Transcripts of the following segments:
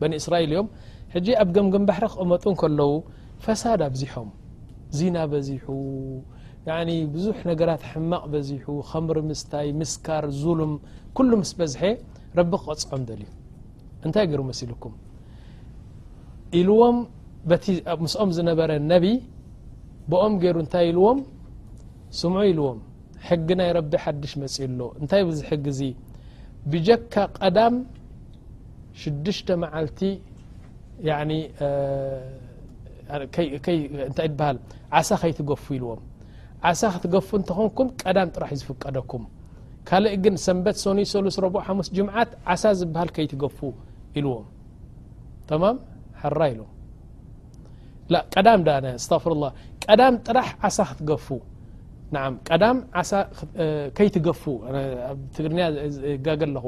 በኒ እስራኤል እዮም ሕጂ ኣብ ገምገም ባሕሪ ክቕመጡ እንከለዉ ፈሳድ ኣብዚሖም ዚና በዚሑ ያኒ ብዙሕ ነገራት ሕማቕ በዚሑ ኸምሪ ምስታይ ምስካር ዙሉም ኩሉ ምስ በዝሐ ረቢ ክቐጽዖም ደልዩ እንታይ ገይሩ መሲልኩም ኢልዎም በቲ ምስኦም ዝነበረ ነቢ ብኦም ገይሩ እንታይ ኢልዎም ስምዑ ኢልዎም ሕጊ ናይ ረቢ ሓድሽ መጺኡ ኣሎ እንታይ ብ እዚ ሕጊ እዚ ብጀካ ቀዳም ሽዱሽተ መዓልቲ እንታይ በሃል ዓሳ ከይትገፉ ኢልዎም ዓሳ ክትገፉ እንተኾንኩም ቀዳም ጥራሕ እዩ ዝፍቀደኩም ካልእ ግን ሰንበት ሰኑ ሰሉስ ረቡ ሓሙስ ጅምዓት ዓሳ ዝበሃል ከይትገፉ ኢልዎም ተማም ሓራ ኢሎም ቀዳም ዳ ኣስተፍር ላ ቀዳም ጥራሕ ዓሳ ክትገፉ ናዓ ቀዳም ዓሳ ከይትገፉ ኣብ ትግርንያ ጋገ ኣለኹ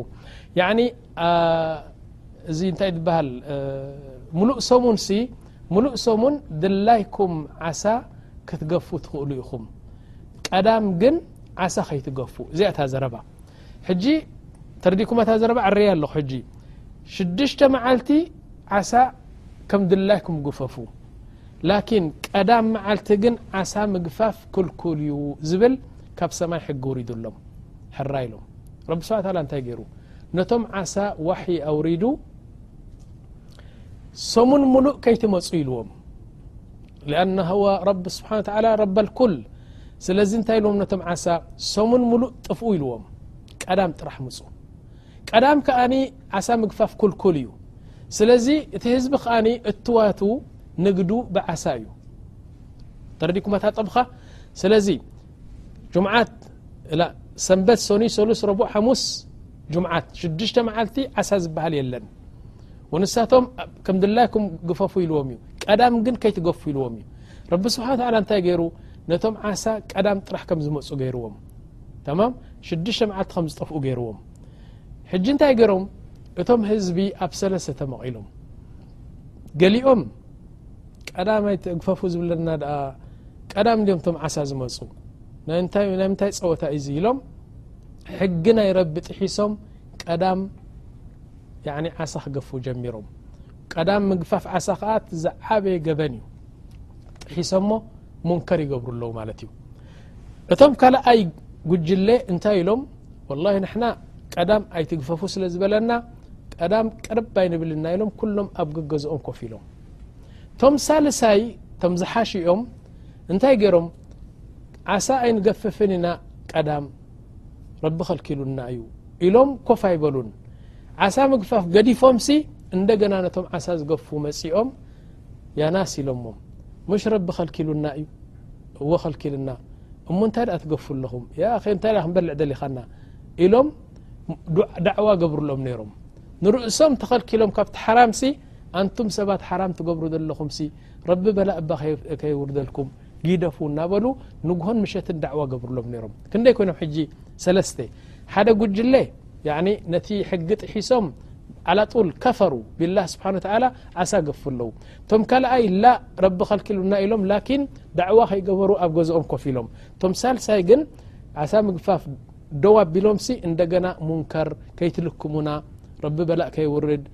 እዚ እንታይ በሃል ሙሉእ ሰሙን ሲ ሙሉእ ሰሙን ድላይኩም ዓሳ ክትገፉ ትኽእሉ ኢኹም ቀዳም ግን ዓሳ ከይትገፉ እዚኣ እታ ዘረባ ሕጂ ተረዲኩም እታ ዘረባ ዕረየ ኣለኹ ሕጂ ሽዱሽተ መዓልቲ ዓሳ ከም ድላይኩም ግፈፉ ላኪን ቀዳም መዓልቲ ግን ዓሳ ምግፋፍ ክልኩል እዩ ዝብል ካብ ሰማይ ሕጊ ውሪዱሎም ሕራይ ኢሎም ረቢ ስብሓ እንታይ ገይሩ ነቶም ዓሳ ዋሕይ ኣውሪዱ ሰሙን ሙሉእ ከይትመፁ ኢልዎም ሊኣና ዋ ረቢ ስብሓን ወተላ ረበልኩል ስለዚ እንታይ ኢልዎም ነቶም ዓሳ ሰሙን ሙሉእ ጥፍኡ ኢልዎም ቀዳም ጥራሕ ምፁ ቀዳም ከኣኒ ዓሳ ምግፋፍ ኩልኩል እዩ ስለዚ እቲ ህዝቢ ከኣኒ እትዋቱ ንግዱ ብዓሳ እዩ ተረዲኩማታ ጠብኻ ስለዚ ጅምዓት ሰንበት ሰኑይ ሰሉስ ረቡዕ ሓሙስ ጅምዓት ሽዱሽተ መዓልቲ ዓሳ ዝበሃል የለን ወንሳቶም ከም ድላይኩም ግፈፉ ኢልዎም እዩ ቀዳም ግን ከይትገፉ ኢልዎም እዩ ረቢ ስብሓ ላ እንታይ ገይሩ ነቶም ዓሳ ቀዳም ጥራሕ ከም ዝመፁ ገይርዎም ተማም ሽዱሽተ መዓልቲ ከም ዝጠፍኡ ገይርዎም ሕጂ እንታይ ገይሮም እቶም ህዝቢ ኣብ ሰለስተ ተመቒሎም ገሊኦም ቀዳማይ ተግፈፉ ዝብለና ድኣ ቀዳም ድም ቶም ዓሳ ዝመፁ ናይ ምንታይ ፀወታ እዩ ዙ ኢሎም ሕጊ ናይ ረቢ ጥሒሶም ቀዳም ዓሳ ክገፉ ጀሚሮም ቀዳም ምግፋፍ ዓሳ ከዓ ዝዓበየ ገበን እዩ ጥሒሶሞ ሙንከር ይገብሩ ኣለዉ ማለት እዩ እቶም ካልኣይ ጉጅለ እንታይ ኢሎም ወላ ንሕና ቀዳም ኣይትግፈፉ ስለ ዝበለና ቀዳም ቅርብ ኣይንብልና ኢሎም ኩሎም ኣብ ገገዝኦም ኮፍ ኢሎም ቶም ሳልሳይ ቶም ዝሓሽ ኦም እንታይ ገሮም ዓሳ ኣይንገፍፍን ኢና ቀዳም ረቢ ከልኪሉና እዩ ኢሎም ኮፍ ኣይበሉን ዓሳ ምግፋፍ ገዲፎም ሲ እንደገና ነቶም ዓሳ ዝገፉ መፅኦም ያናስ ኢሎሞም ሙሽ ረቢ ከልኪሉና እዩ እዎ ከልኪልና እሞ እንታይ ኣ ትገፉ ኣለኹም እንታይ ክንበልዕ ደሊኻና ኢሎም ዳዕዋ ገብርሎም ነይሮም ንርእሶም ተኸልኪሎም ካብቲ ሓራምሲ ኣንቱም ሰባት ሓራም ትገብሩ ዘለኹምሲ ረቢ በላ እባ ከየውርደልኩም ጊደፉ እናበሉ ንግሆን ምሸትን ዳዕዋ ገብርሎም ነይሮም ክንደይ ኮይኖም ሕጂ ሰለስተ ሓደ ጉጅለ ነቲ ሕጊ ጥሒሶም ዓላጡል ከፈሩ ብላህ ስብሓ ተላ ኣሳገፉ ኣለዉ እቶም ካልኣይ ላ ረቢ ከልኪሉና ኢሎም ላኪን ዳዕዋ ከይገበሩ ኣብ ገዝኦም ኮፍ ኢሎም እቶም ሳልሳይ ግን ዓሳ ምግፋፍ ደው ኣቢሎምሲ እንደገና ሙንከር ከይትልክሙና ረቢ በላእ ከይውርድ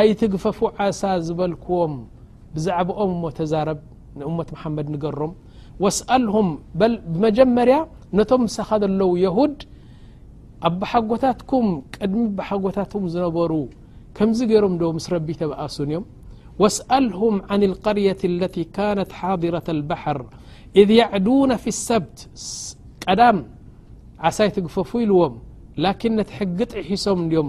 ኣይትግፈፉ ዓሳ ዝበልክዎም ብዛዕብኦም እሞ ተዛረብ ንእመት መሓመድ ንገሮም ወስኣልሁም በል ብመጀመርያ ነቶም ምሳኻ ዘለዉ የሁድ ኣባሓጎታትኩም ቅድሚ ባሓጎታትኩም ዝነበሩ ከምዚ ገይሮም ዶ ምስ ረቢ ተበኣሱን እዮም ወስኣልሁም ን ልቀርየት ለቲ ካነት ሓضረة ልባሕር እذ የዕዱነ ፊ ሰብት ቀዳም ዓሳይ ትግፈፉ ኢልዎም ላኪን ነቲ ሕጊ ጥሒሶም ድም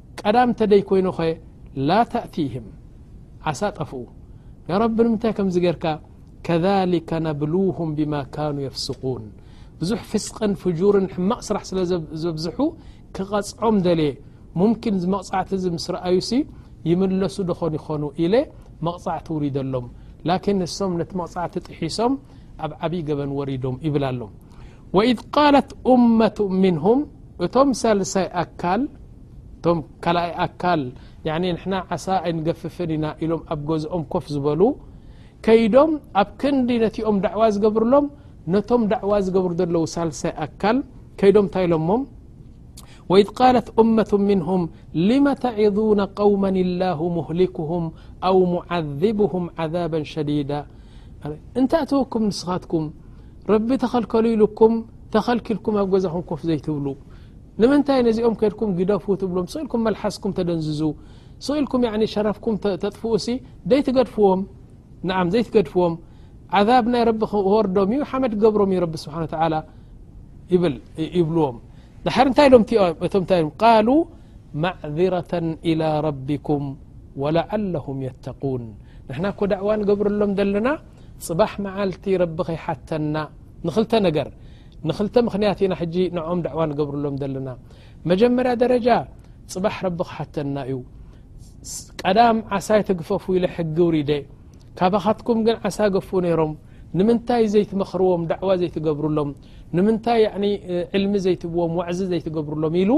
ቀዳም ተደይ ኮይኑኸ ላ ተእቲህም ዓሳ ጠፍኡ ያረቢ ንምንታይ ከምዚ ገርካ ከሊከ ነብሉሁም ብማ ካኑ የፍስቁን ብዙሕ ፍስቅን ፍጁርን ሕማቅ ስራሕ ስለ ዘብዝሑ ክቐፅዖም ደልየ ሙምኪን ዝመቕፃዕቲ እዚ ምስ ረኣዩሲ ይምለሱ ዶኾን ይኾኑ ኢለ መቕፃዕቲ ውሪደሎም ላኪን ንሶም ነቲ መቕፃዕቲ ጥሒሶም ኣብ ዓብዪ ገበን ወሪዶም ይብል ኣሎ ወኢዝ ቃለት ኡመቱ ምንሁም እቶም ሳልሳይ ኣካል እቶም ካልኣይ ኣካል ያኒ ንሕና ዓሳ ኣይንገፍፍን ኢና ኢሎም ኣብ ገዝኦም ኮፍ ዝበሉ ከይዶም ኣብ ክንዲ ነቲኦም ዳዕዋ ዝገብርሎም ነቶም ዳዕዋ ዝገብሩ ዘለዉ ሳልሳይ ኣካል ከይዶም እንታይ ኢሎሞም ወኢድ ቃለት እመቱ ምንሁም ልመ ተዒዱነ ቀውመን ላሁ ሙህሊኩሁም ኣው ሙዓذብሁም ዓዛባ ሸዲዳ እንታይ እተወኩም ንስኻትኩም ረቢ ተኸልከሉ ኢሉኩም ተኸልኪልኩም ኣብ ገዛኹም ኮፍ ዘይትብሉ ንምንታይ ነዚኦም ከድኩም ግደፉ ትብሎም ስቅ ኢልኩም መልሓስኩም ተደንዝዙ ስቅ ኢልኩም ያኒ ሸረፍኩም ተጥፍኡሲ ዘይትገድፍዎም ንዓም ዘይትገድፍዎም ዓዛብ ናይ ረቢ ክወርዶም እዩ ሓመድ ገብሮም እዩ ረቢ ስብሓን ተላ ይብል ይብልዎም ድሓር እንታይ ኢሎም እቶም ታይ ቃሉ ማዕذረة ኢላ ረቢኩም ወላዓለሁም የተقን ንሕና ኮ ዳዕዋ ንገብረሎም ዘለና ጽባሕ መዓልቲ ረቢ ከይሓተና ንክልተ ነገር ንክልተ ምክንያት ኢና ሕጂ ንዕኦም ዳዕዋ ንገብርሎም ዘለና መጀመርያ ደረጃ ጽባሕ ረቢ ክሓተና እዩ ቀዳም ዓሳ የተግፈፉ ኢለ ሕጊ ውሪደ ካባኻትኩም ግን ዓሳ ገፉ ነይሮም ንምንታይ ዘይትመኽርዎም ዳዕዋ ዘይትገብርሎም ንምንታይ ዕልሚ ዘይትብዎም ዋዕዚ ዘይትገብርሎም ኢሉ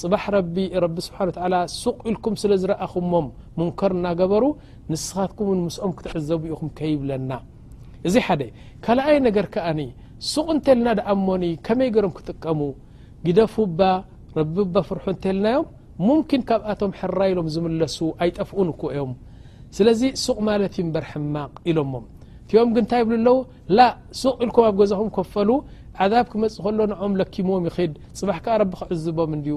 ፅባሕ ረቢ ረቢ ስብሓን ተላ ሱቅ ኢልኩም ስለ ዝረኣኹሞም ሙንከር እናገበሩ ንስኻትኩም ውን ምስኦም ክትዕዘቡ ኢኹም ከይብለና እዚ ሓደ ካልኣይ ነገር ከኣ ሱቕ እንተልና ድኣ እሞኒ ከመይ ገሮም ክጥቀሙ ግደፉ እባ ረቢ እባ ፍርሑ እንተልናዮም ሙምኪን ካብኣቶም ሕራይ ኢሎም ዝምለሱ ኣይጠፍኡን እኮ እዮም ስለዚ ሱቕ ማለት እዩ እምበር ሕማቕ ኢሎሞም እቲኦም ግን እንታይ ይብሉ ኣለዉ ላ ሱቕ ኢልኩም ኣብ ገዛኹም ከፈሉ ዓዛብ ክመጽእ ከሎ ንኦም ለኪምዎም ይኽድ ጽባሕ ከኣ ረቢ ክዕዝቦም እንድዩ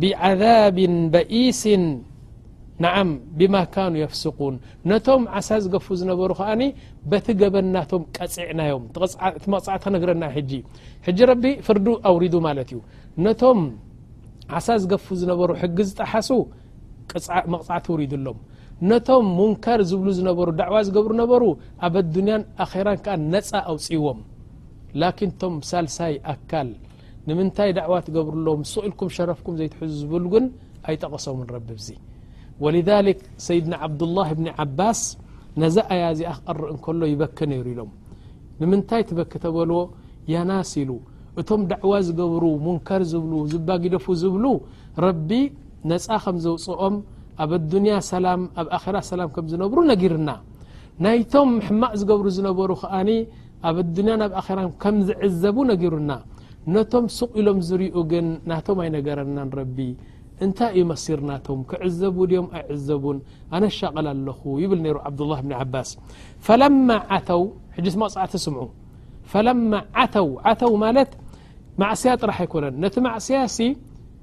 ብዓዛብ በኢስ ንዓ ብማ ካኑ የፍስቁን ነቶም ዓሳ ዝገፉ ዝነበሩ ከኣ በቲ ገበናቶም ቀፅዕናዮም እቲ መቕፃዕቲ ክነግረና ሕጂ ሕጂ ረቢ ፍርዱ ኣውሪዱ ማለት እዩ ነቶም ዓሳ ዝገፉ ዝነበሩ ሕጊ ዝጠሓሱ መቕፃዕቲ ውሪዱሎም ነቶም ሙንከር ዝብሉ ዝነበሩ ዳዕዋ ዝገብሩ ነበሩ ኣብ ኣዱንያን ኣኼራን ከዓ ነፃ ኣውፅዎም ላኪን ቶም ሳልሳይ ኣካል ንምንታይ ዳዕዋ ትገብርሎም ሱቕ ኢልኩም ሸረፍኩም ዘይትሕዙ ዝብል ግን ኣይጠቐሶምን ረቢ ብዚ ወልዛሊክ ሰይድና ዓብዱላህ ብኒ ዓባስ ነዛ ኣያ እዚኣ ክቐርእ እንከሎ ይበኪ ነይሩ ኢሎም ንምንታይ ትበኪ ተበልዎ ያናስ ኢሉ እቶም ዳዕዋ ዝገብሩ ሙንከር ዝብሉ ዝባጊደፉ ዝብሉ ረቢ ነፃ ከም ዘውፅኦም ኣብ ኣዱንያ ሰላም ኣብ ኣራ ሰላም ከም ዝነብሩ ነጊርና ናይቶም ሕማቕ ዝገብሩ ዝነበሩ ከኣ ኣብ ኣዱንያን ኣብ ኣኼራን ከም ዝዕዘቡ ነጊሩና ነቶም ሱቕ ኢሎም ዝሪኡ ግን ናቶም ኣይነገረናን ረቢ እንታይ እዩ መሲር ናቶም ክዕዘቡ ድዮም ኣይዕዘቡን ኣነ እሻቐል ኣለኹ ይብል ነይሩ ዓብዱላህ ብኒ ዓባስ ፈለማ ዓተው ሕጅስ መቕፃዕቲ ስምዑ ፈለማ ዓተው ዓተው ማለት ማዕስያ ጥራሕ ኣይኮነን ነቲ ማዕስያ ሲ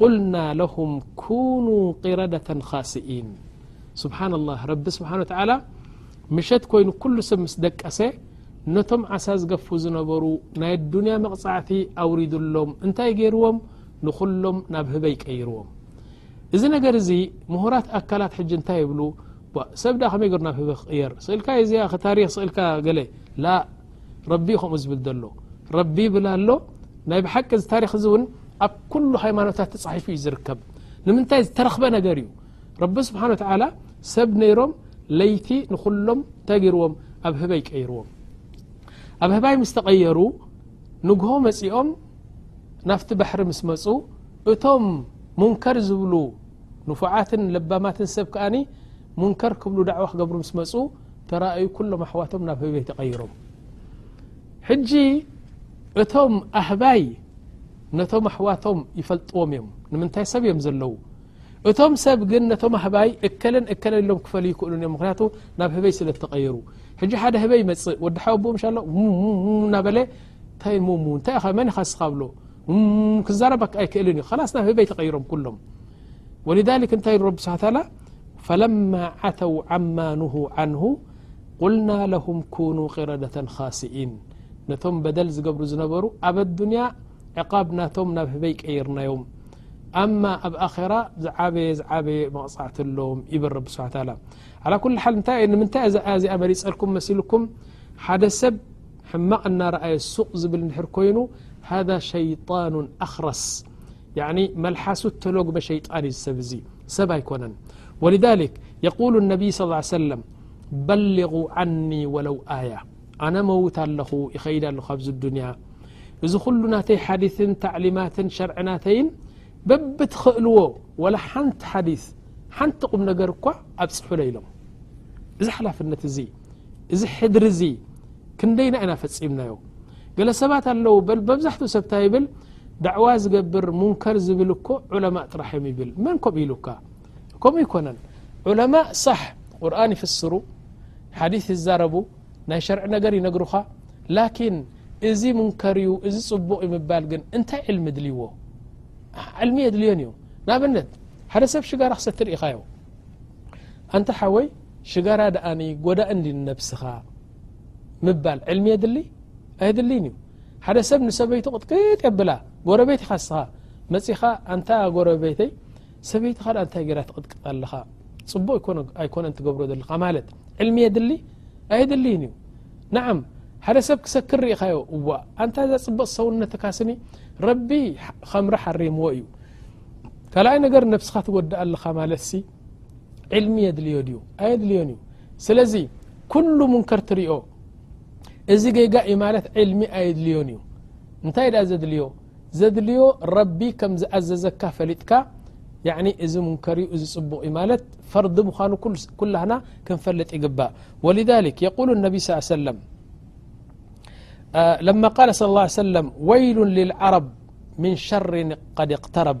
ቁልና ለሁም ኩኑ ቅረደተ ካስኢን ስብሓና ላህ ረቢ ስብሓን ወተዓላ ምሸት ኮይኑ ኩሉ ሰብ ምስ ደቀሰ ነቶም ዓሳ ዝገፉ ዝነበሩ ናይ ኣዱንያ መቕጻዕቲ ኣውሪዱሎም እንታይ ገይርዎም ንኹሎም ናብ ህበይ ቀይርዎም እዚ ነገር እዚ ምሁራት ኣካላት ሕጂ እንታይ ይብሉ ሰብ ዳኣ ከመይ ገሩ ናብ ህበ ክቕየር ስእልካ እዚኣ ታሪክ ስእልካ ገለ ላ ረቢ እዩ ከምኡ ዝብል ዘሎ ረቢ ይብል ኣሎ ናይ ብሓቂ እዚ ታሪክ እዚ እውን ኣብ ኩሉ ሃይማኖታት ተፃሒፉ እዩ ዝርከብ ንምንታይ ዝተረክበ ነገር እዩ ረቢ ስብሓን ወተላ ሰብ ነይሮም ለይቲ ንኩሎም እንታይ ገይርዎም ኣብ ህበይ ቀይርዎም ኣብ ህባይ ምስ ተቀየሩ ንግሆ መፂኦም ናብቲ ባሕሪ ምስ መፁ እቶም ሙንከር ዝብሉ ንፉዓትን ለባማትን ሰብ ከኣኒ ሙንከር ክብሉ ዳዕዋ ክገብሩ ምስ መፁ ተራኣዩ ኩሎም ኣሕዋቶም ናብ ህበይ ተቐይሮም ሕጂ እቶም ኣህባይ ነቶም ኣሕዋቶም ይፈልጥዎም እዮም ንምንታይ ሰብ እዮም ዘለዉ እቶም ሰብ ግን ነቶም ኣህባይ እከለን እከለ ኢሎም ክፈል ይክእሉን እዮም ምክንያቱ ናብ ህበይ ስለ ተቐይሩ ሕጂ ሓደ ህበይ ይመፅእ ወዲ ሓወብኡ ምሻ ኣሎ እናበለ እንታይ ሙሙ እንታይ ኸ መን ኻስኻብሎ ክዛረብ ኣይክእልን እዩ ላስ ናብ ህበይ ተቐይሮም ኩሎም ወሊዳሊክ እንታይ ኢሉ ረቢ ስብሓን ታላ ፈለማ ዓተው ዓማ ኑሁ ዓንሁ ቁልና ለሁም ኩኑ ቅረደተን ኻሲኢን ነቶም በደል ዝገብሩ ዝነበሩ ኣብ ኣዱንያ ዕቓብ ናቶም ናብ ህበይ ቀይርናዮም ኣማ ኣብ ኣራ ዝዓበየ ዝዓበየ መቕፃዕቲ ኣለዎም ይብል ረቢ ስሓ ላ ዓላ ኩል ሓል ንምንታይ እዚኣ መሪፀልኩም መሲልኩም ሓደ ሰብ ሕማቕ እናረኣየ ሱቕ ዝብል እንድሕር ኮይኑ ሃዛ ሸይጣኑ ኣኽረስ ያዕኒ መልሓሱ እተሎግመ ሸይጣን እዩ እዚ ሰብ እዚ ሰብ ኣይኮነን ወሊዛሊክ የቁሉ ነቢዪ ስ ላ ሰለም በሊጉ ዓኒ ወለው ኣያ ኣነ መውት ኣለኹ ይኸይድ ኣለኹ ኣብዚ ኣዱንያ እዚ ኩሉ ናተይ ሓዲትን ታዕሊማትን ሸርዒ ናተይን በብትኽእልዎ ወላ ሓንቲ ሓዲት ሓንቲ ቁም ነገር እኳ ኣብፅሑለ ኢሎም እዚ ሓላፍነት እዚ እዚ ሕድሪ እዚ ክንደይና ኢና ፈፂምናዮ ገለ ሰባት ኣለዉ በል በብዛሕትኡ ሰብ እንታይ ይብል ዳዕዋ ዝገብር ሙንከር ዝብል እኮ ዑለማእ ጥራሕ እዮም ይብል መን ከምኡ ኢሉካ ከምኡ ይኮነን ዑለማእ ሳሕ ቁርን ይፍስሩ ሓዲስ ይዛረቡ ናይ ሸርዒ ነገር ይነግሩኻ ላኪን እዚ ሙንከር እዩ እዚ ፅቡቕ እዩ ምባል ግን እንታይ ዕልሚ ድልዎ ዕልሚ የድልዮን እዩ ንኣብነት ሓደ ሰብ ሽጋራ ክሰቲ ርኢኻዮ ኣንታ ሓወይ ሽጋራ ድኣ ጎዳኢ እንድዩ ንነብስኻ ምባል ዕልሚ የድሊ ኣየድልይን እዩ ሓደ ሰብ ንሰበይቱ ቅጥቅጥ የብላ ጎረቤት ኢኻ ንስኻ መጺኻ ኣንታ ጎረቤተይ ሰበይትኻ ድኣ እንታይ ገይራ ትቕጥቅጥ ኣለኻ ፅቡቅ ኣይኮነን ትገብሮ ዘለኻ ማለት ዕልሚ የድሊ ኣየድልይን እዩ ንዓም ሓደ ሰብ ክሰክር ርኢኻዮ እዋ ኣንታ እዛ ፅብቅ ሰውነትካ ስኒ ረቢ ከምሪ ሓሪምዎ እዩ ካልኣይ ነገር ነብስኻ ትጎድእ ኣለኻ ማለት ሲ ዕልሚ የድልዮ ድዩ ኣየድልዮን እዩ ስለዚ ኩሉ ሙንከር ትሪኦ እዚ ጌጋ እዩ ማለት ዕልሚ ኣየድልዮን እዩ እንታይ ድኣ ዘድልዮ ዘድልዮ ረቢ ከም ዝኣዘዘካ ፈሊጥካ ያዕኒ እዚ ሙንከር እዩ እዚ ጽቡቕ እዩ ማለት ፈርዲ ምዃኑ ኩላህና ክንፈልጥ ይግባእ ወልዛሊክ የቁሉ ነቢ ስ ሰለም ለማ ቃል ስ ሰለም ወይሉን ልልዓረብ ምን ሸርን ቀድ እቅተረብ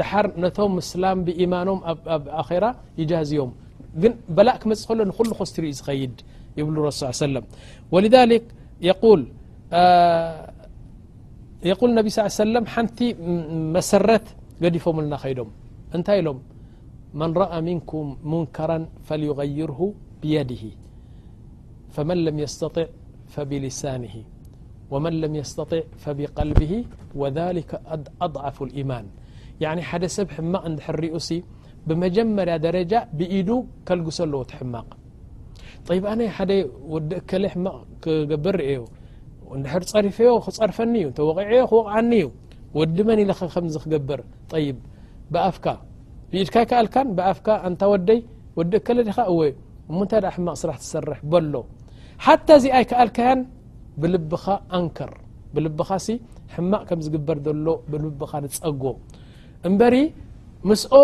ደሓር ነቶም ምስላም ብኢማኖም ኣብ ኣራ ይጃዝዮም ግን በላእ ክመፅእ ከሎ ንኩሉ ኮስትሪ እዩ ዝኸይድ ይብሉ ረሱ ስ ሰለም ወልሊክ የል የቁል ነቢ ስ ሰለም ሓንቲ መሰረት ገዲፎምልና ከይዶም እንታይ ኢሎም መን ረኣ ምንኩም ሙንከራን ፈልዩغይርሁ ብየድሂ ፈመን ለም የስተጢዕ ፈቢሊሳኒሂ ወመን ለም የስተጢዕ ፈቢቀልቢሂ ወዛሊከ ኣድዓፉ ልኢማን ያኒ ሓደ ሰብ ሕማቕ እንድሕር ሪኡሲ ብመጀመርያ ደረጃ ብኢዱ ከልግሶ ኣለዎ እቲ ሕማቕ ጠይብ ኣነ ሓደ ወዲ እከለ ሕማቕ ክገብር ርእዮ እንድሕር ጸሪፈዮ ክጸርፈኒ እዩ እንተወቂዐዮ ክወቕዓኒ እዩ ወዲ መን ኢለኸ ከምዚ ክገብር ጠይብ ብኣፍካ ብኢድካ ይከኣልካን ብኣፍካ ኣንታ ወደይ ወዲ እከለ ዲኻ እወ እሞ እንታይ ደኣ ሕማቕ ስራሕ ትሰርሕ በሎ ሓታ እዚ ኣይከኣልካያን ብልብኻ ኣንክር ብልብኻሲ ሕማቕ ከም ዝግበር ዘሎ ብልብኻ ንጸጎ እምበሪ ምስኦ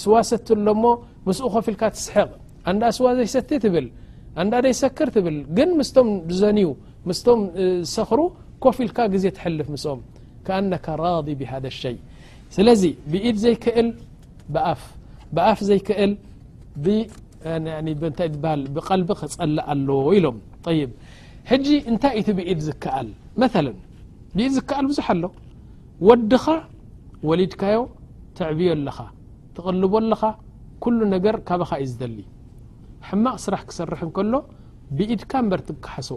ስዋ ሰቲ ኣሎ እሞ ምስኡ ኮፍ ኢልካ ትስሕቕ ኣንዳ ስዋ ዘይሰቲ ትብል ኣንዳ ዘይሰክር ትብል ግን ምስቶም ዝዘንዩ ምስቶም ዝሰኽሩ ኮፍ ኢልካ ግዜ ትሕልፍ ምስኦም ከኣነካ ራض ብሃደ ሸይ ስለዚ ብኢድ ዘይክእል ብኣፍ ብኣፍ ዘይክእል ብእንታይ ባል ብቀልቢ ክጸልእ ኣለዎ ኢሎም ይ ሕጂ እንታይ ኢቲ ብኢድ ዝከኣል መለ ብኢድ ዝከኣል ብዙሕ ኣሎ ወድኻ ወሊድካዮ ተዕብዮ ኣለኻ ትቕልቦ ኣለኻ ኩሉ ነገር ካባኻ እዩ ዝደሊ ሕማቕ ስራሕ ክሰርሕ እንከሎ ብኢድካ እበር ትከሓሶ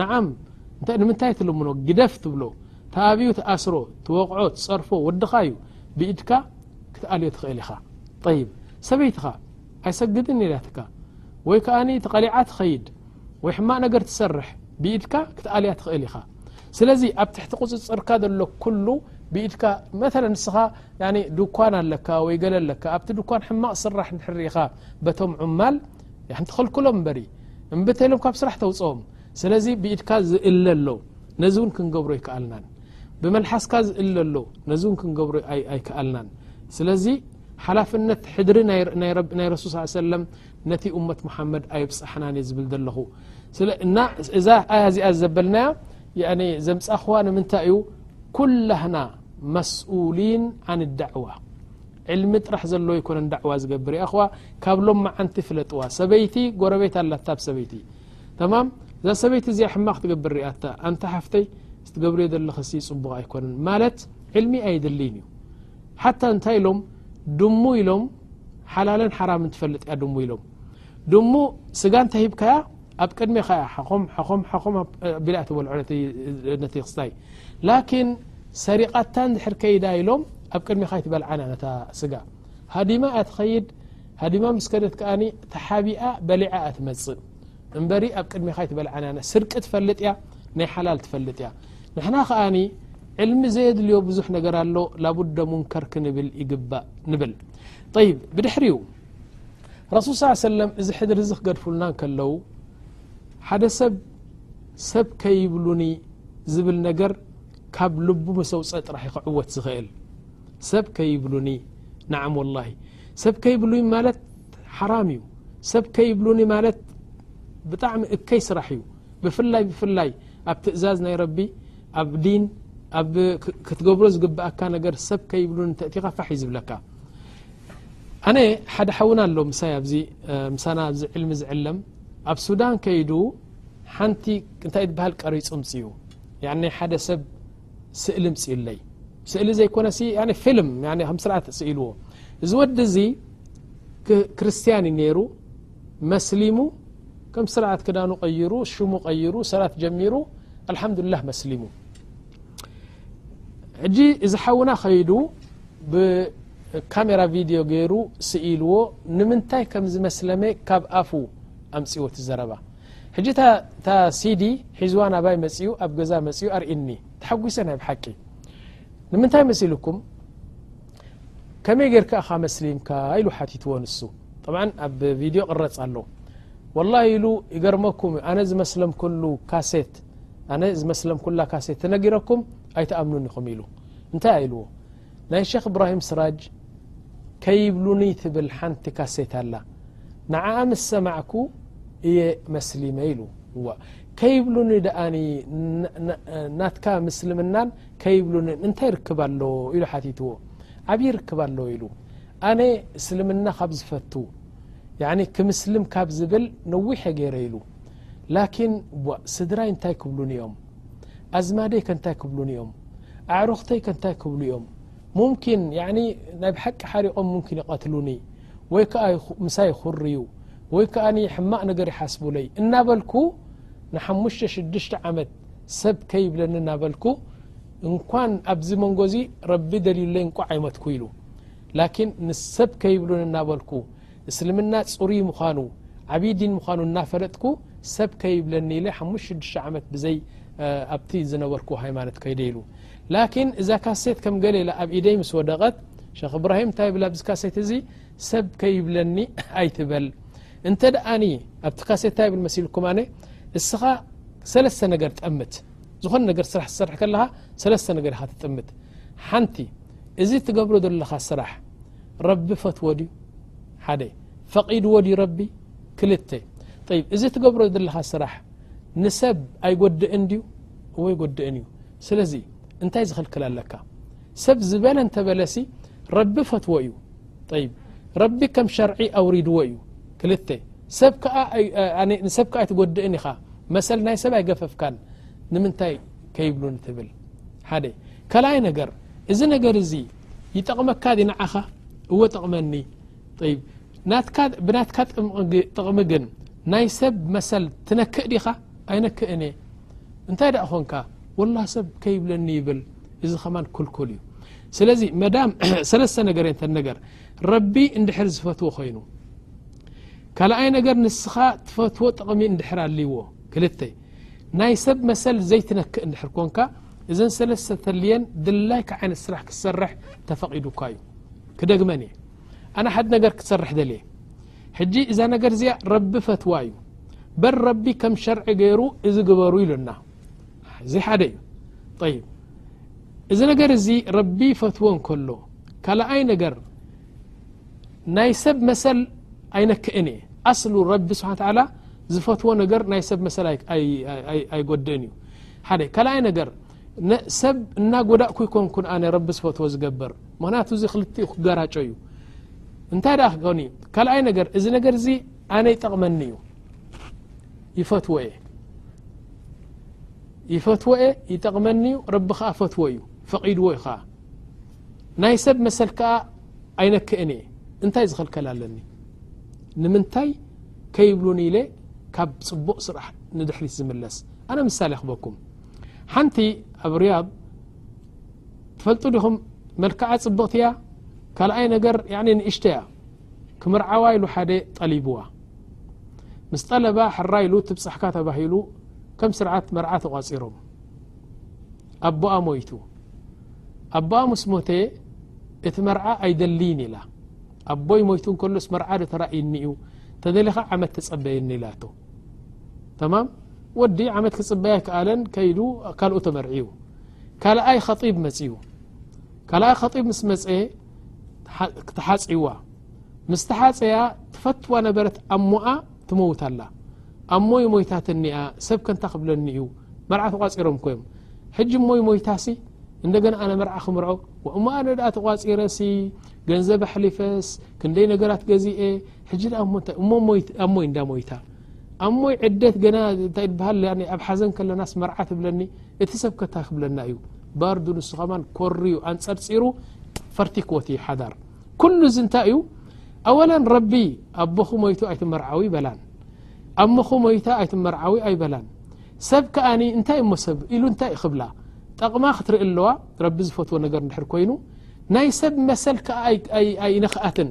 ንዓም ንምንታይ ትልምኖ ግደፍ ትብሎ ተኣብዩ ትኣስሮ ትወቕዖ ትጸርፎ ወድኻ እዩ ብኢድካ ክትኣልዮ ትኽእል ኢኻ ጠይብ ሰበይትኻ ኣይሰግድን ኢላትካ ወይ ከኣ ተቐሊዓ ትኸይድ ወይ ሕማቅ ነገር ትሰርሕ ብኢድካ ክትኣልያ ትኽእል ኢኻ ስለዚ ኣብ ትሕቲ ቁፅፅርካ ዘሎ ኩሉ ብኢድካ መተ ንስኻ ድኳን ኣለካ ወይ ገለ ኣለካ ኣብቲ ድኳን ሕማቕ ስራሕ ንድሕርኢኻ በቶም ዑማል ትኽልክሎም እበሪ እምብተሎም ካብ ስራሕ ተውፅኦም ስለዚ ብኢድካ ዝእለ ኣሎ ነዚ ውን ክንገብሮ ኣይከኣልናን ብመልሓስካ ዝእለ ኣሎ ነዚ ውን ክንገብሮ ኣይከኣልናን ስለዚ ሓላፍነት ሕድሪ ናይ ረሱል ስ ሰለም ነቲ እመት ሙሓመድ ኣይብጻሕናን እየ ዝብል ዘለኹ እና እዛ ኣያ እዚኣ ዘበልናያ ዘምጻኹዋ ንምንታይ እዩ ኩላህና መስኡሊን ዓን ዳዕዋ ዕልሚ ጥራሕ ዘለዎ ኣይኮነን ዳዕዋ ዝገብር ይኣኹዋ ካብ ሎም መዓንቲ ፍለጥዋ ሰበይቲ ጎረቤት ኣላታ ብ ሰበይቲ ተማም እዛ ሰበይቲ እዚኣ ሕማቅ ትገብር ሪኣታ ኣንታ ሓፍተይ ዝትገብርዮ ዘለኺ ሲ ጽቡቅ ኣይኮነን ማለት ዕልሚ ኣይድልይን እዩ ሓታ እንታይ ኢሎም ድሙ ኢሎም ሓላለን ሓራምን ትፈልጥ እያ ድሙ ኢሎም ድሙ ስጋ እንተ ሂብካያ ኣብ ቅድሜኻ እያ ሓኾም ሓኾም ሓኾም ቢላ እያ ትበልዖ ነቲ ክስታይ ላኪን ሰሪቃታ እንድሕር ከይዳ ኢሎም ኣብ ቅድሜኻ ኣይትበልዓን እያ ነታ ስጋ ሃዲማ እያ ትኸይድ ሃዲማ ምስ ከደት ከኣ ተሓቢኣ በሊዓ እያ ትመጽእ እምበሪ ኣብ ቅድሜኻ ኣይትበልዓን ስርቂ ትፈልጥ እያ ናይ ሓላል ትፈልጥ እያ ንሕና ከኣ ዕልሚ ዘየድልዮ ብዙሕ ነገር ኣሎ ላቡደ ሙንከር ክንብል ይግባእ ንብል ይ ብድሕሪኡ ረሱል ስ ሰለም እዚ ሕድሪ እዚ ክገድፍሉና ከለዉ ሓደ ሰብ ሰብ ከይብሉኒ ዝብል ነገር ካብ ልቡ መሰውፀ ጥራሕ ይክዕወት ዝኽእል ሰብ ከይብሉኒ ንዓም ላ ሰብ ከይብሉይ ማለት ሓራም እዩ ሰብ ከይብሉኒ ማለት ብጣዕሚ እከይ ስራሕ እዩ ብፍላይ ብፍላይ ኣብ ትእዛዝ ናይ ረቢ ኣብ ዲን ኣብ ክትገብሮ ዝግብእካ ነገር ሰብ ከይብሉ ንተእቲኻ ፋሕ እዩ ዝብለካ ኣነ ሓደ ሓውና ኣሎ ምሳይ ኣዚ ምሳና ኣዚ ዕልሚ ዝዕለም ኣብ ሱዳን ከይዱ ሓንቲ እንታይ በሃል ቀሪፁ ምፅ እዩ ናይ ሓደ ሰብ ስእሊ ምፅእለይ ስእሊ ዘይኮነሲ ፊልም ከም ስርኣት ተስኢልዎ እዚ ወዲ እዚ ክርስትያን እዩ ነይሩ መስሊሙ ከም ስርኣት ክዳኑ ቀይሩ ሽሙ ቀይሩ ሰላት ጀሚሩ ኣልሓምዱላህ መስሊሙ ሕጂ እዚ ሓውና ከይዱ ብካሜራ ቪድዮ ገይሩ ስኢልዎ ንምንታይ ከም ዝመስለመ ካብ ኣፉ ኣምፅዎ ትዘረባ ሕጂ እታ ሲዲ ሒዝዋ ናባይ መፅኡ ኣብ ገዛ መፅኡ ኣርእኒ ተሓጒሰ ናይ ብሓቂ ንምንታይ መሲልኩም ከመይ ጌርካ ኢኻ መስሊምካ ኢሉ ሓቲትዎ ንሱ ጠብዓ ኣብ ቪድዮ ቅረጽ ኣሎ ወላ ኢሉ ይገርመኩም እዩ ኣነ ዝመስለምኩሉ ካሴት ኣነ ዝመስለምኩላ ካሴት ተነጊረኩም ኣይትኣምኑን ኢኹም ኢሉ እንታይ ኢልዎ ናይ ሸኽ እብራሂም ስራጅ ከይብሉኒ ትብል ሓንቲ ካሴት ኣላ ንዓኣ ምስ ሰማዕኩ እየ መስሊመ ኢሉ እዋ ከይብሉኒ ድኣኒ ናትካ ምስልምናን ከይብሉንን እንታይ ርክብ ኣለዎ ኢሉ ሓቲትዎ ዓብዪ ርክብ ኣለዎ ኢሉ ኣነ እስልምና ካብ ዝፈቱ ያኒ ክምስልም ካብ ዝብል ነዊሐ ገይረ ኢሉ ላኪን ስድራይ እንታይ ክብሉኒ እዮም ኣዝማደይ ከ እንታይ ክብሉኒ እዮም ኣዕሩኽተይ ከ እንታይ ክብሉ እዮም ሙምኪን ያኒ ናይ ብሓቂ ሓሪቖም ሙምኪን ይቐትሉኒ ወይ ከኣ ምሳይ ይኹርዩ ወይ ከኣ ሕማቕ ነገር ይሓስቡለይ እናበልኩ ንሓሙሽተ ሽዱሽተ ዓመት ሰብ ከይብለኒ እናበልኩ እንኳን ኣብዚ መንጎ እዚ ረቢ ደልዩለይ እንቋዕ ኣይመትኩ ኢሉ ላኪን ንሰብ ከይብሉን እናበልኩ እስልምና ፅሩይ ምዃኑ ዓብይ ዲን ምዃኑ እናፈለጥኩ ሰብ ከይብለኒ ኢለ ሓሙሽተ ሽዱሽተ ዓመት ብዘይ ኣብቲ ዝነበርኩዎ ሃይማኖት ከይደ ኢሉ ላኪን እዛ ካሴት ከም ገለ ኢላ ኣብ ኢደይ ምስ ወደቐት ሸኽ እብራሂም እንታይ ይብል ኣብዚ ካሴት እዚ ሰብ ከይብለኒ ኣይትበል እንተ ደኣኒ ኣብቲ ካሴት እንታይ ይብል መሲልኩም ኣነ እስኻ ሰለስተ ነገር ጠምት ዝኾነ ነገር ስራሕ ትሰርሕ ከለኻ ሰለስተ ነገር ኢኻ ትጥምት ሓንቲ እዚ ትገብሮ ዘለኻ ስራሕ ረቢ ፈትዎ ድዩ ሓደ ፈቒድዎ ድዩ ረቢ ክልተ ይ እዚ ትገብሮ ዘለኻ ስራሕ ንሰብ ኣይጎድእን ድዩ እወ ኣይጎድእን እዩ ስለዚ እንታይ ዝኽልክል ኣለካ ሰብ ዝበለ እንተበለሲ ረቢ ፈትዎ እዩ ይ ረቢ ከም ሸርዒ ኣውሪድዎ እዩ ክል ሰብ ንሰብ ከኣ ኣይትጎድእን ኢኻ መሰል ናይ ሰብ ኣይገፈፍካን ንምንታይ ከይብሉ ንትብል ሓደ ካልኣይ ነገር እዚ ነገር እዚ ይጠቕመካ ድ ንዓኻ እወ ጠቕመኒ ይ ብናትካ ጥቕሚ ግን ናይ ሰብ መሰል ትነክእ ዲኻ ኣይነክእን እየ እንታይ ደኣ ኾንካ ወላ ሰብ ከይብለኒ ይብል እዚ ከማን ኩልኩል እዩ ስለዚ መዳም ሰለስተ ነገር እየን ተነገር ረቢ እንድሕር ዝፈትዎ ኮይኑ ካልኣይ ነገር ንስኻ ትፈትዎ ጥቕሚ እንድሕር ኣልዎ ክልተ ናይ ሰብ መሰል ዘይትነክእ እንድሕር ኮንካ እዘን ሰለስተ ተልየን ድላይካ ዓይነት ስራሕ ክትሰርሕ ተፈቒዱካ እዩ ክደግመን እየ ኣነ ሓድ ነገር ክትሰርሕ ደልየ ሕጂ እዛ ነገር እዚኣ ረቢ ፈትዋ እዩ በል ረቢ ከም ሸርዒ ገይሩ እዚ ግበሩ ኢሉና እዚ ሓደ እዩ ይ እዚ ነገር እዚ ረቢ ፈትዎ እንከሎ ካልኣይ ነገር ናይ ሰብ መሰል ኣይነክእን እየ ኣስሉ ረቢ ስሓ ተላ ዝፈትዎ ነገር ናይ ሰብ መሰል ኣይጎድእን እዩ ሓደ ካልኣይ ነገር ሰብ እናጎዳእኩ ይኮንኩን ኣነ ረቢ ዝፈትዎ ዝገብር ምክንያቱ እዚ ክልቲኡ ክገራጮ እዩ እንታይ ደኣ ክኮን እዩ ካልኣይ ነገር እዚ ነገር እዚ ኣነ ይጠቕመኒ እዩ ይፈትዎ እየ ይፈትዎ እየ ይጠቕመኒ እዩ ረቢ ከዓ ፈትዎ እዩ ፈቒድዎ እዩ ከዓ ናይ ሰብ መሰል ከዓ ኣይነክእን እየ እንታይ ዝኽልከል ኣለኒ ንምንታይ ከይብሉኒ ኢለ ካብ ፅቡቕ ስራሕ ንድሕሪት ዝምለስ ኣነ ምሳሌ ክበኩም ሓንቲ ኣብ ርያض ትፈልጡ ዲኹም መልክዓ ፅብቕቲ እያ ካልኣይ ነገር ንእሽተ እያ ክምርዓዋ ኢሉ ሓደ ጠሊብዋ ምስ ጠለባ ሕራ ኢሉ ትብፅሕካ ተባሂሉ ከም ስርዓት መርዓ ተቋፂሮም ኣቦኣ ሞይቱ ኣቦኣ ምስ ሞተ እቲ መርዓ ኣይደልይን ኢላ ኣቦይ ሞይቱ ከሎስ መርዓ ዶ ተራእይኒ እዩ ተደሊኻ ዓመት ተፀበየኒ ኢላቶ ተማም ወዲ ዓመት ክፅበይ ኣይከኣለን ከይዱ ካልኡ ተመርዕዩ ካልኣይ ኸጢብ መፅኡ ካልኣይ ኸጢብ ምስ መፀ ተሓፅዋ ምስ ተሓፀያ ትፈትዋ ነበረት ኣሞኣ ትመውት ኣላ ኣሞ ዩ ሞይታትኒኣ ሰብ ከንታ ክብለኒ እዩ መርዓ ተቋፂሮም ኮዮም ሕጂ እሞ ሞይታ ሲ እንደገና ኣነ መርዓ ክምርዖ እሞ ኣነ ኣ ተቋፂረ ሲ ገንዘብ ኣሕሊፈስ ክንደይ ነገራት ገዚአ ሕጂ ኣ እሞ ሞይታ ኣሞይ ዕደት ገና ታይ ይብሃል ኣብ ሓዘን ከለናስ መርዓ ትብለኒ እቲ ሰብ ከ ታይ ክብለና እዩ ባርዱ ንሱ ከማን ኮርዩ ኣንጸርጺሩ ፈርቲክዎ እቲ ሓዳር ኩሉ እዚ እንታይ እዩ ኣወላ ረቢ ኣቦኹ ሞይቱ ኣይትመርዓው ይበላን ኣሞኹ ሞይታ ኣይትመርዓዊ ኣይበላን ሰብ ከኣኒ እንታይ እሞ ሰብ ኢሉ እንታይ እዩ ክብላ ጠቕማ ክትርኢ ኣለዋ ረቢ ዝፈትዎ ነገር እንድሕር ኮይኑ ናይ ሰብ መሰል ከኣ ኣይነክኣትን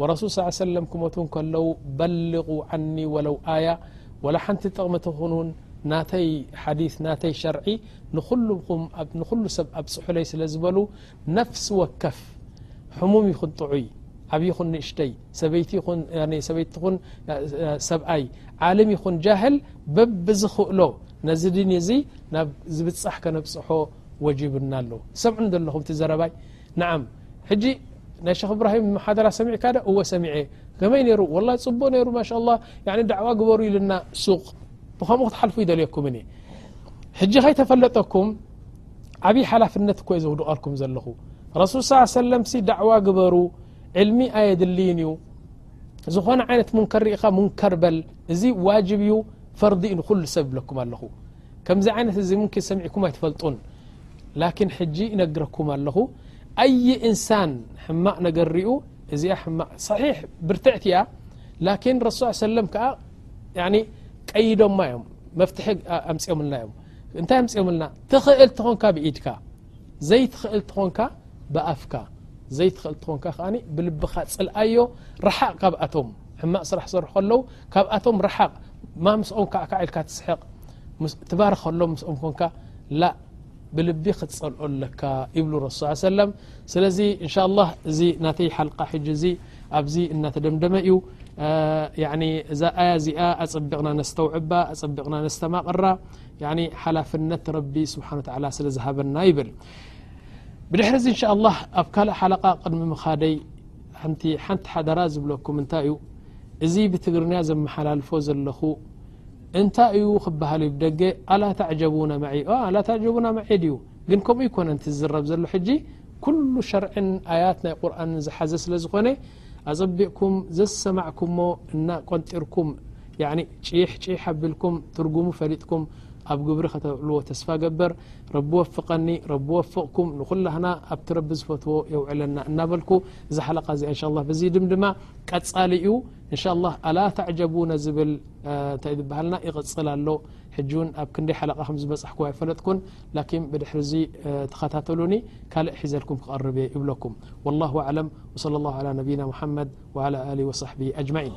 ወረሱል ስ ሰለም ክመቱ እንከለዉ በልቁ ዓኒ ወለው ኣያ ወላ ሓንቲ ጥቕሚ ትኹንውን ናተይ ሓዲ ናተይ ሸርዒ ንኩሉ ሰብ ኣብፅሑለይ ስለ ዝበሉ ነፍሲ ወከፍ ሕሙም ይኹን ጥዑይ ዓብ ይኹን ንእሽተይ ሰበይትይሰበይትኹን ሰብኣይ ዓልም ይኹን ጃህል በብዝኽእሎ ነዚ ድን እዚ ናብ ዝብፃሕ ከነብፅሖ ወጅብና ኣሎ ሰምዑ ዘለኹም ትዘረባይ ናዓም ሕጂ ናይ ሸክ እብራሂም መሓደራ ሰሚዕካ ዶ እወ ሰሚዐ ከመይ ነይሩ ወላ ፅቡቅ ነይሩ ማሻላ ያኒ ዳዕዋ ግበሩ ኢሉና ሱቅ ብከምኡ ክትሓልፉ ይደልየኩምን እየ ሕጂ ከይተፈለጠኩም ዓብዪ ሓላፍነት እኮ ዘውድቀልኩም ዘለኹ ረሱል ስ ሰለም ሲ ዳዕዋ ግበሩ ዕልሚ ኣየድልይን እዩ ዝኾነ ዓይነት ሙንከር ርኢኻ ሙንከር በል እዚ ዋጅብ እዩ ፈርዲ እዩ ንኩሉ ሰብ ይብለኩም ኣለኹ ከምዚ ዓይነት እዚ ምንኪ ሰሚዕኩም ኣይትፈልጡን ላኪን ሕጂ ይነግረኩም ኣለኹ ኣይ እንሳን ሕማቕ ነገር ሪኡ እዚኣ ሕማቕ ሰሒሕ ብርትዕቲ እያ ላኪን ረሱ ሰለም ከዓ ቀይዶማ እዮም መፍትሒ ኣምፅኦምልና እዮም እንታይ ኣምፅኦምልና ትኽእል ትኾንካ ብኢድካ ዘይትኽእል ትኾንካ ብኣፍካ ዘይትኽእል ትኾንካ ከዓ ብልብኻ ፅልኣዮ ረሓቕ ካብኣቶም ሕማቕ ስራሕ ዝሰርሑ ከለዉ ካብኣቶም ርሓቅ እማ ምስኦም ካዕካዕ ኢልካ ትስሕቅ ትባርኸሎም ምስኦም ኮንካ ላእ ብልቢ ክትጸልኦ ኣለካ ይብሉ ረሱ ስ ሰለም ስለዚ እንሻ ላህ እዚ ናተይ ሓልቃ ሕጂ እዚ ኣብዚ እናተደምደመ እዩ እዛ ኣያ እዚኣ ኣጸቢቕና ነስተውዕባ ኣጸቢቕና ነስተማቕራ ሓላፍነት ረቢ ስብሓን ተላ ስለ ዝሃበና ይብል ብድሕር እዚ እንሻ ላህ ኣብ ካልእ ሓለቃ ቅድሚ ምኻደይ ሓንቲ ሓንቲ ሓደራ ዝብለኩም እንታይ እዩ እዚ ብትግርንያ ዘመሓላልፎ ዘለኹ እንታይ እዩ ክበሃል እዩ ብደገ ኣላ ተዕጀቡና መዒ ኦ ኣላ ተዕጀቡና መዒ ድዩ ግን ከምኡ ኣይኮነን እቲ ዝዝረብ ዘሎ ሕጂ ኩሉ ሸርዕን ኣያት ናይ ቁርኣንን ዝሓዘ ስለ ዝኾነ ኣጸቢቕኩም ዘዝሰማዕኩሞ እና ቆንጢርኩም ያኒ ጪሕ ጪሕ ኣቢልኩም ትርጉሙ ፈሊጥኩም ኣብ ግብሪ ከተውዕልዎ ተስፋ ገበር ረቢ ወፍቀኒ ረቢ ወፍቅኩም ንኩላህና ኣብቲ ረቢ ዝፈትዎ የውዕለና እናበልኩ እዛ ሓለቃ እዚኣ እንሻ ላ በዚ ድምድማ ቀፃሊ እዩ እንሻ ላ ኣላ ተዕጀቡነ ዝብል እንታይ ዝበሃልና ይቕፅል ኣሎ ሕጂ እውን ኣብ ክንደይ ሓለቃ ከም ዝበፃሕኩ ኣይፈለጥኩን ላኪን ብድሕሪ እዚ ተኸታተሉኒ ካልእ ሒዘልኩም ክቐርብ እየ ይብለኩም ወላሁ ኣዕለም ወለ ላ ላ ነቢና ሙሓመድ ወላ ኣሊ ወሳሕቢ ኣጅማዒን